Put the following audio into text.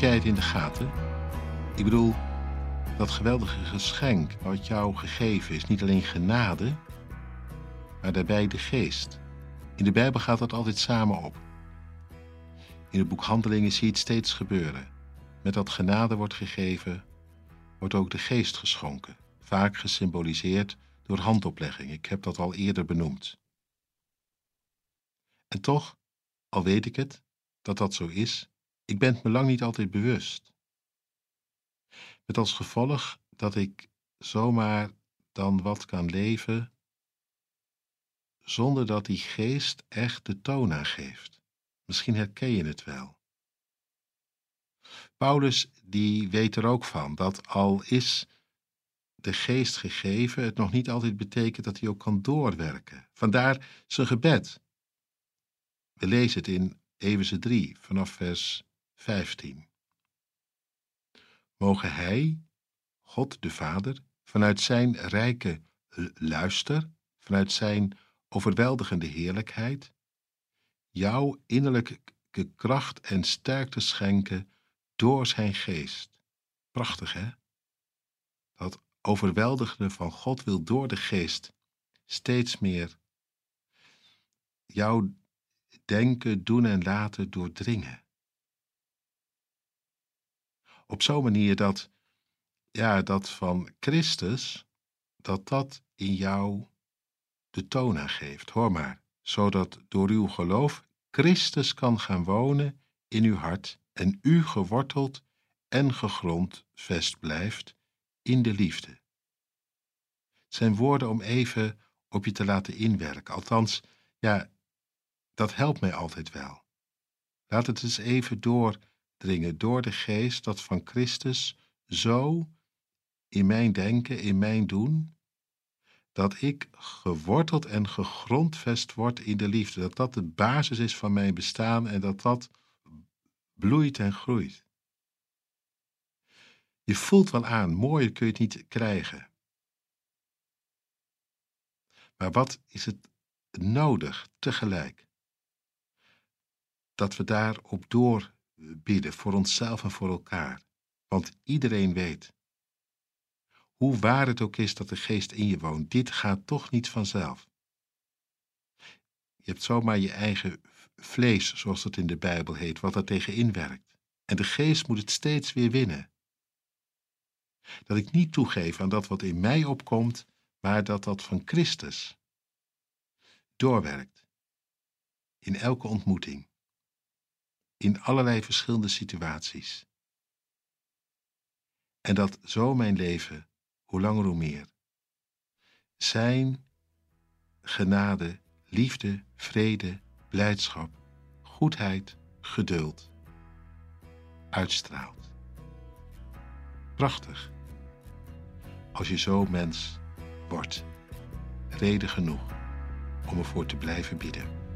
jij het in de gaten? Ik bedoel, dat geweldige geschenk wat jou gegeven is, niet alleen genade, maar daarbij de geest. In de Bijbel gaat dat altijd samen op. In het boek Handelingen zie je het steeds gebeuren. Met dat genade wordt gegeven, wordt ook de geest geschonken, vaak gesymboliseerd door handoplegging. Ik heb dat al eerder benoemd. En toch, al weet ik het, dat dat zo is, ik ben het me lang niet altijd bewust. Met als gevolg dat ik zomaar dan wat kan leven zonder dat die geest echt de toon aangeeft. Misschien herken je het wel. Paulus die weet er ook van dat al is de geest gegeven, het nog niet altijd betekent dat hij ook kan doorwerken. Vandaar zijn gebed. We lezen het in Efeze 3 vanaf vers 15. Mogen Hij, God de Vader, vanuit Zijn rijke luister, vanuit Zijn overweldigende heerlijkheid, jouw innerlijke kracht en sterkte schenken door Zijn geest. Prachtig, hè? Dat overweldigende van God wil door de geest steeds meer jouw denken, doen en laten doordringen. Op zo'n manier dat, ja, dat van Christus, dat dat in jou de toon aangeeft. Hoor maar, zodat door uw geloof Christus kan gaan wonen in uw hart en u geworteld en gegrond vest blijft in de liefde. Het zijn woorden om even op je te laten inwerken. Althans, ja, dat helpt mij altijd wel. Laat het eens even doordringen door de geest dat van Christus zo in mijn denken, in mijn doen, dat ik geworteld en gegrondvest word in de liefde. Dat dat de basis is van mijn bestaan en dat dat bloeit en groeit. Je voelt wel aan, mooier kun je het niet krijgen. Maar wat is het nodig tegelijk? Dat we daarop doorbidden voor onszelf en voor elkaar. Want iedereen weet, hoe waar het ook is dat de geest in je woont, dit gaat toch niet vanzelf. Je hebt zomaar je eigen vlees, zoals het in de Bijbel heet, wat er tegenin werkt. En de geest moet het steeds weer winnen. Dat ik niet toegeef aan dat wat in mij opkomt, maar dat dat van Christus doorwerkt. In elke ontmoeting. In allerlei verschillende situaties. En dat zo mijn leven, hoe langer hoe meer. Zijn genade, liefde, vrede, blijdschap, goedheid, geduld uitstraalt. Prachtig. Als je zo mens wordt, reden genoeg om ervoor te blijven bieden.